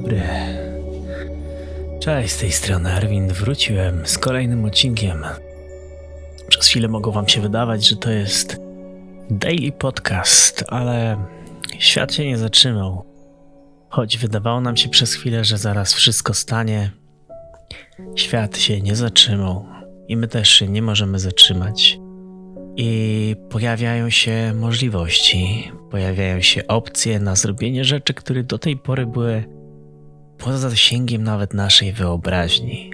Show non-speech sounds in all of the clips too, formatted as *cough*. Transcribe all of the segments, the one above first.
dobry. Cześć, z tej strony Arwin. Wróciłem z kolejnym odcinkiem. Przez chwilę mogło Wam się wydawać, że to jest daily podcast, ale świat się nie zatrzymał. Choć wydawało nam się przez chwilę, że zaraz wszystko stanie, świat się nie zatrzymał i my też się nie możemy zatrzymać. I pojawiają się możliwości, pojawiają się opcje na zrobienie rzeczy, które do tej pory były poza zasięgiem nawet naszej wyobraźni.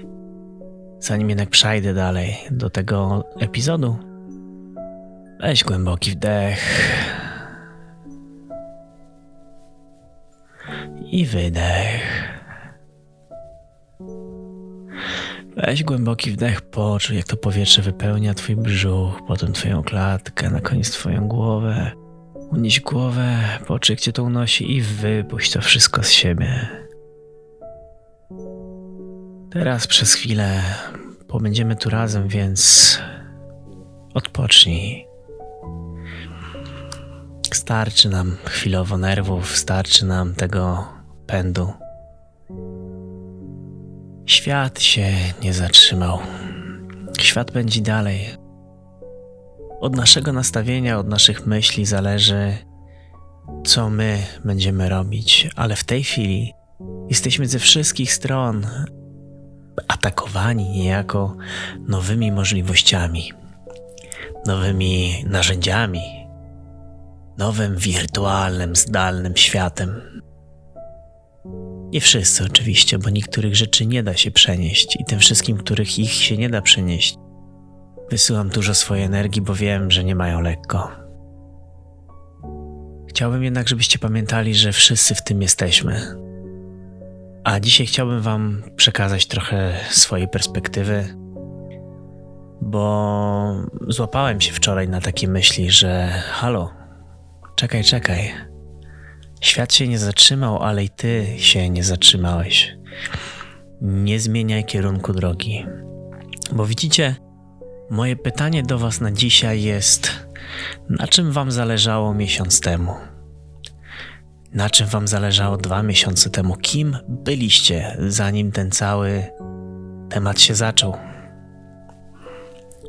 Zanim jednak przejdę dalej do tego epizodu, weź głęboki wdech i wydech. Weź głęboki wdech, poczuj jak to powietrze wypełnia twój brzuch, potem twoją klatkę, na koniec twoją głowę. Unieś głowę, poczuj cię to unosi i wypuść to wszystko z siebie. Teraz przez chwilę pobędziemy tu razem, więc odpocznij. Starczy nam chwilowo nerwów, starczy nam tego pędu. Świat się nie zatrzymał. Świat będzie dalej. Od naszego nastawienia, od naszych myśli zależy, co my będziemy robić, ale w tej chwili jesteśmy ze wszystkich stron atakowani niejako nowymi możliwościami, nowymi narzędziami, nowym wirtualnym, zdalnym światem. Nie wszyscy oczywiście, bo niektórych rzeczy nie da się przenieść i tym wszystkim, których ich się nie da przenieść, wysyłam dużo swojej energii, bo wiem, że nie mają lekko. Chciałbym jednak, żebyście pamiętali, że wszyscy w tym jesteśmy. A dzisiaj chciałbym Wam przekazać trochę swojej perspektywy, bo złapałem się wczoraj na takie myśli, że halo, czekaj, czekaj. Świat się nie zatrzymał, ale i ty się nie zatrzymałeś. Nie zmieniaj kierunku drogi. Bo widzicie, moje pytanie do Was na dzisiaj jest: na czym Wam zależało miesiąc temu? Na czym Wam zależało dwa miesiące temu? Kim byliście, zanim ten cały temat się zaczął?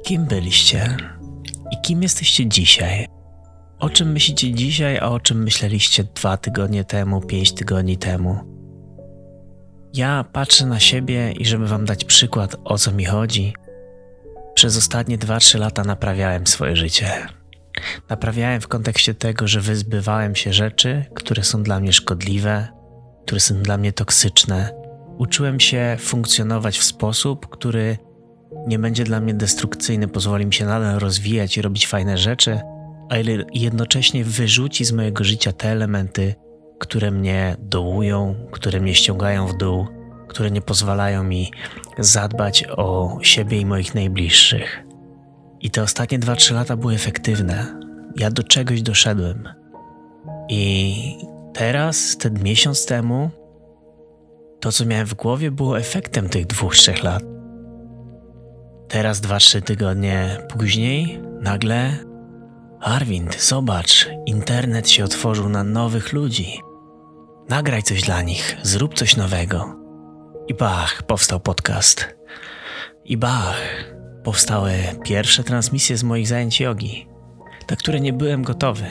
Kim byliście i kim jesteście dzisiaj? O czym myślicie dzisiaj, a o czym myśleliście dwa tygodnie temu, pięć tygodni temu? Ja patrzę na siebie i żeby wam dać przykład, o co mi chodzi, przez ostatnie 2-3 lata naprawiałem swoje życie. Naprawiałem w kontekście tego, że wyzbywałem się rzeczy, które są dla mnie szkodliwe, które są dla mnie toksyczne. Uczyłem się funkcjonować w sposób, który nie będzie dla mnie destrukcyjny, pozwoli mi się nadal rozwijać i robić fajne rzeczy, ale jednocześnie wyrzuci z mojego życia te elementy, które mnie dołują, które mnie ściągają w dół, które nie pozwalają mi zadbać o siebie i moich najbliższych. I te ostatnie 2-3 lata były efektywne. Ja do czegoś doszedłem. I teraz, ten miesiąc temu, to co miałem w głowie było efektem tych dwóch, trzech lat. Teraz, dwa, trzy tygodnie później, nagle Arwind, zobacz, internet się otworzył na nowych ludzi. Nagraj coś dla nich, zrób coś nowego. I bach, powstał podcast. I bach, powstały pierwsze transmisje z moich zajęć jogi, na które nie byłem gotowy.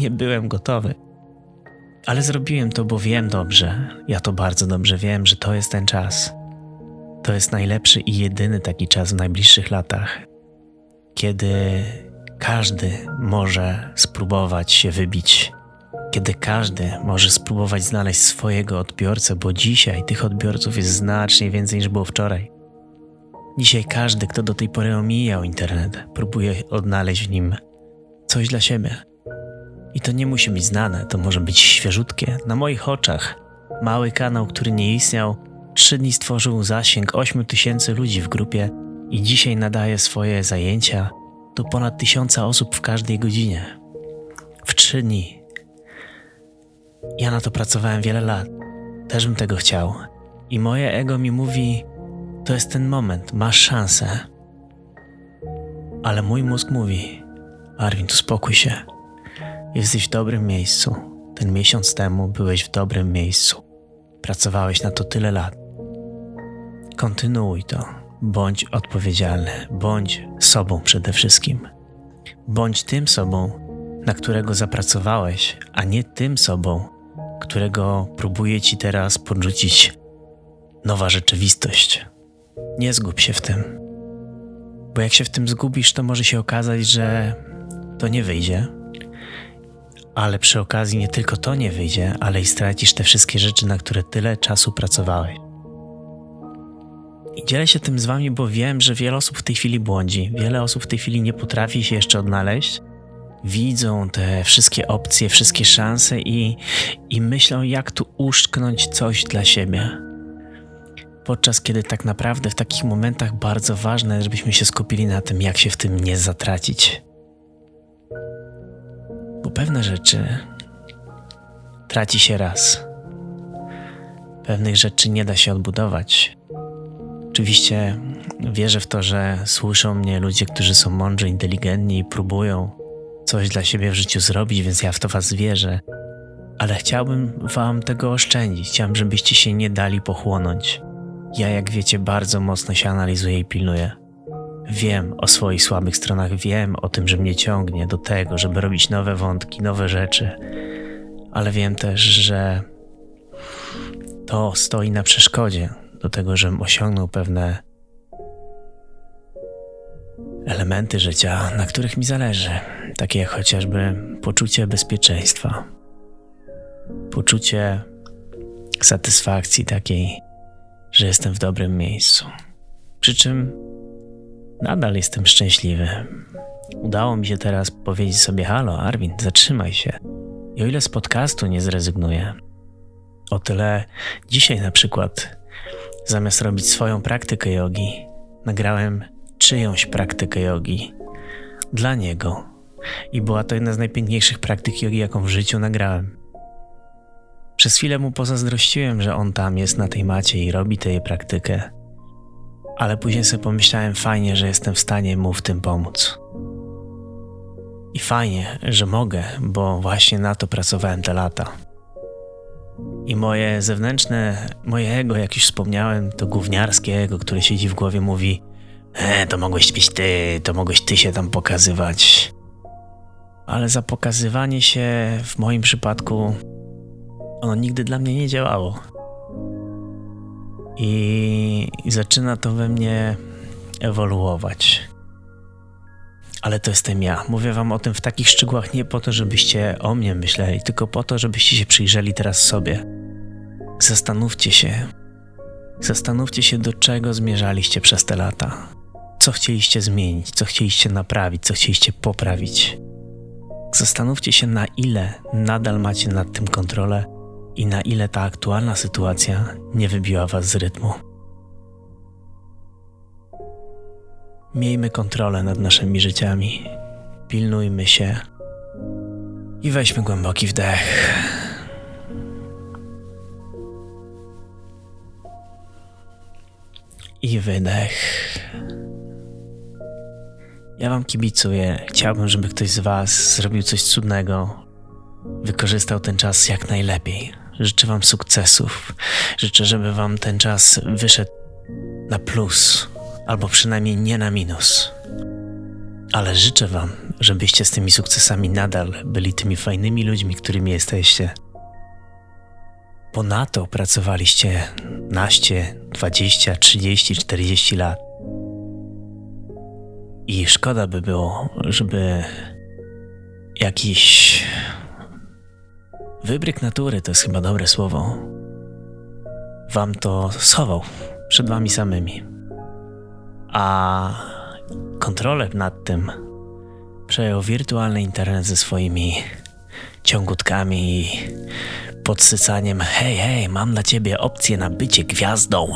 Nie byłem gotowy. Ale zrobiłem to, bo wiem dobrze, ja to bardzo dobrze wiem, że to jest ten czas. To jest najlepszy i jedyny taki czas w najbliższych latach, kiedy każdy może spróbować się wybić, kiedy każdy może spróbować znaleźć swojego odbiorcę, bo dzisiaj tych odbiorców jest znacznie więcej niż było wczoraj. Dzisiaj każdy, kto do tej pory omijał internet, próbuje odnaleźć w nim coś dla siebie. I to nie musi być znane, to może być świeżutkie, na moich oczach. Mały kanał, który nie istniał, trzy dni stworzył zasięg 8 tysięcy ludzi w grupie i dzisiaj nadaje swoje zajęcia do ponad tysiąca osób w każdej godzinie. W trzy dni. Ja na to pracowałem wiele lat. Też bym tego chciał. I moje ego mi mówi: To jest ten moment, masz szansę. Ale mój mózg mówi: Arwin, uspokój się. Jesteś w dobrym miejscu. Ten miesiąc temu byłeś w dobrym miejscu. pracowałeś na to tyle lat. Kontynuuj to. Bądź odpowiedzialny, bądź sobą przede wszystkim. Bądź tym sobą, na którego zapracowałeś, a nie tym sobą, którego próbuje ci teraz podrzucić nowa rzeczywistość. Nie zgub się w tym. Bo jak się w tym zgubisz, to może się okazać, że to nie wyjdzie. Ale przy okazji nie tylko to nie wyjdzie, ale i stracisz te wszystkie rzeczy, na które tyle czasu pracowałeś. I dzielę się tym z wami, bo wiem, że wiele osób w tej chwili błądzi. Wiele osób w tej chwili nie potrafi się jeszcze odnaleźć. Widzą te wszystkie opcje, wszystkie szanse i, i myślą, jak tu uszczknąć coś dla siebie podczas kiedy tak naprawdę w takich momentach bardzo ważne żebyśmy się skupili na tym, jak się w tym nie zatracić. Bo pewne rzeczy traci się raz. Pewnych rzeczy nie da się odbudować. Oczywiście wierzę w to, że słyszą mnie ludzie, którzy są mądrzy, inteligentni i próbują coś dla siebie w życiu zrobić, więc ja w to Was wierzę. Ale chciałbym Wam tego oszczędzić. Chciałbym, żebyście się nie dali pochłonąć. Ja, jak wiecie, bardzo mocno się analizuję i pilnuję. Wiem o swoich słabych stronach, wiem o tym, że mnie ciągnie do tego, żeby robić nowe wątki, nowe rzeczy, ale wiem też, że to stoi na przeszkodzie do tego, żebym osiągnął pewne elementy życia, na których mi zależy, takie jak chociażby poczucie bezpieczeństwa, poczucie satysfakcji takiej że jestem w dobrym miejscu. Przy czym nadal jestem szczęśliwy. Udało mi się teraz powiedzieć sobie: Halo, Arwin, zatrzymaj się. I o ile z podcastu nie zrezygnuję, o tyle dzisiaj na przykład, zamiast robić swoją praktykę jogi, nagrałem czyjąś praktykę jogi dla niego. I była to jedna z najpiękniejszych praktyk jogi, jaką w życiu nagrałem. Przez chwilę mu pozazdrościłem, że on tam jest na tej macie i robi tę praktykę. Ale później sobie pomyślałem fajnie, że jestem w stanie mu w tym pomóc. I fajnie, że mogę, bo właśnie na to pracowałem te lata. I moje zewnętrzne, moje ego, jak już wspomniałem, to gówniarskie ego, które siedzi w głowie, mówi: E, to mogłeś być ty, to mogłeś ty się tam pokazywać. Ale za pokazywanie się w moim przypadku ono nigdy dla mnie nie działało. I, I, zaczyna to we mnie ewoluować. Ale to jestem ja. Mówię wam o tym w takich szczegółach nie po to, żebyście o mnie myśleli, tylko po to, żebyście się przyjrzeli teraz sobie. Zastanówcie się. Zastanówcie się, do czego zmierzaliście przez te lata. Co chcieliście zmienić, co chcieliście naprawić, co chcieliście poprawić. Zastanówcie się, na ile nadal macie nad tym kontrolę i na ile ta aktualna sytuacja nie wybiła Was z rytmu. Miejmy kontrolę nad naszymi życiami, pilnujmy się i weźmy głęboki wdech. I wydech. Ja Wam kibicuję. Chciałbym, żeby ktoś z Was zrobił coś cudnego, wykorzystał ten czas jak najlepiej. Życzę Wam sukcesów. Życzę, żeby Wam ten czas wyszedł na plus, albo przynajmniej nie na minus. Ale życzę Wam, żebyście z tymi sukcesami nadal byli tymi fajnymi ludźmi, którymi jesteście. Bo na to pracowaliście naście, dwadzieścia, trzydzieści, czterdzieści lat. I szkoda by było, żeby jakiś Wybryk natury to jest chyba dobre słowo. Wam to schował przed wami samymi. A kontrolę nad tym przejął wirtualny internet ze swoimi ciągutkami i podsycaniem hej, hej, mam dla ciebie opcję na bycie gwiazdą.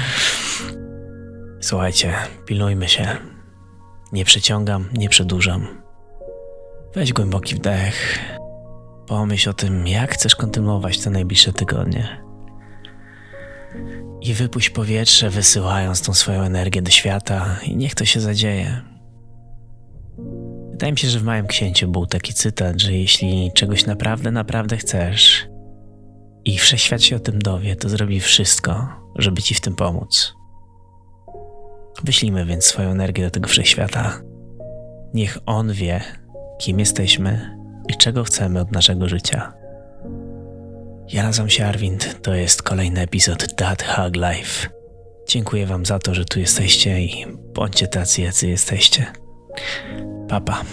*laughs* Słuchajcie, pilnujmy się. Nie przeciągam, nie przedłużam. Weź głęboki wdech. Pomyśl o tym, jak chcesz kontynuować te najbliższe tygodnie. I wypuść powietrze, wysyłając tą swoją energię do świata, i niech to się zadzieje. Wydaje mi się, że w Małym Księciu był taki cytat, że jeśli czegoś naprawdę, naprawdę chcesz i wszechświat się o tym dowie, to zrobi wszystko, żeby ci w tym pomóc. Wyślijmy więc swoją energię do tego wszechświata. Niech on wie, kim jesteśmy i czego chcemy od naszego życia. Ja nazywam się Arwind, to jest kolejny epizod That Hug Life. Dziękuję Wam za to, że tu jesteście i bądźcie tacy, jacy jesteście. Papa.